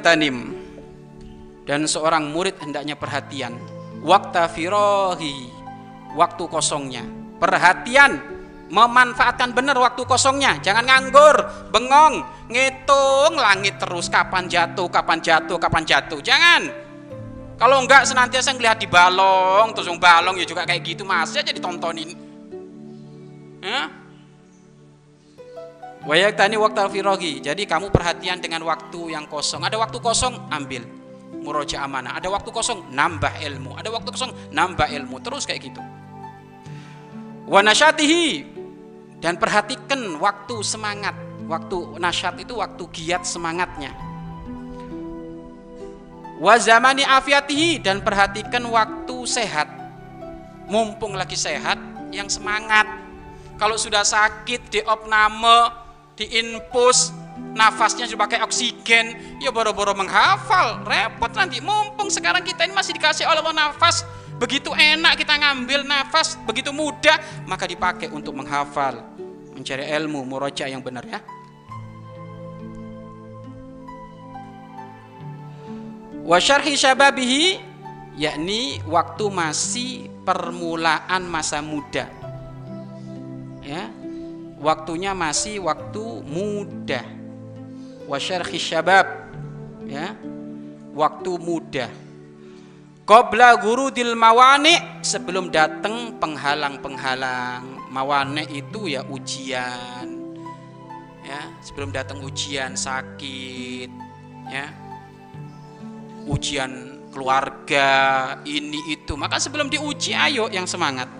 tanim. Dan seorang murid hendaknya perhatian. Waktu firohi waktu kosongnya. Perhatian memanfaatkan benar waktu kosongnya. Jangan nganggur bengong ngitung langit terus kapan jatuh kapan jatuh kapan jatuh. Jangan kalau enggak senantiasa ngelihat di balong terus balong ya juga kayak gitu masih aja ditontonin Hah? Wayak tani waktu firogi. Jadi kamu perhatian dengan waktu yang kosong. Ada waktu kosong, ambil muroja amanah. Ada waktu kosong, nambah ilmu. Ada waktu kosong, nambah ilmu. Terus kayak gitu. Wanasyatihi dan perhatikan waktu semangat. Waktu nasyat itu waktu giat semangatnya. Wazamani afiatihi dan perhatikan waktu sehat. Mumpung lagi sehat, yang semangat. Kalau sudah sakit, diopname, diinpus nafasnya juga pakai oksigen ya boro-boro menghafal repot nanti mumpung sekarang kita ini masih dikasih oleh Allah nafas begitu enak kita ngambil nafas begitu mudah maka dipakai untuk menghafal mencari ilmu muroja yang benar ya wasyarhi syababihi yakni waktu masih permulaan masa muda. Ya waktunya masih waktu muda. Wasyarhi syabab ya waktu muda. Qabla gurudil mawani sebelum datang penghalang-penghalang. Mawani itu ya ujian. Ya sebelum datang ujian sakit. Ya ujian keluarga ini itu. Maka sebelum diuji ayo yang semangat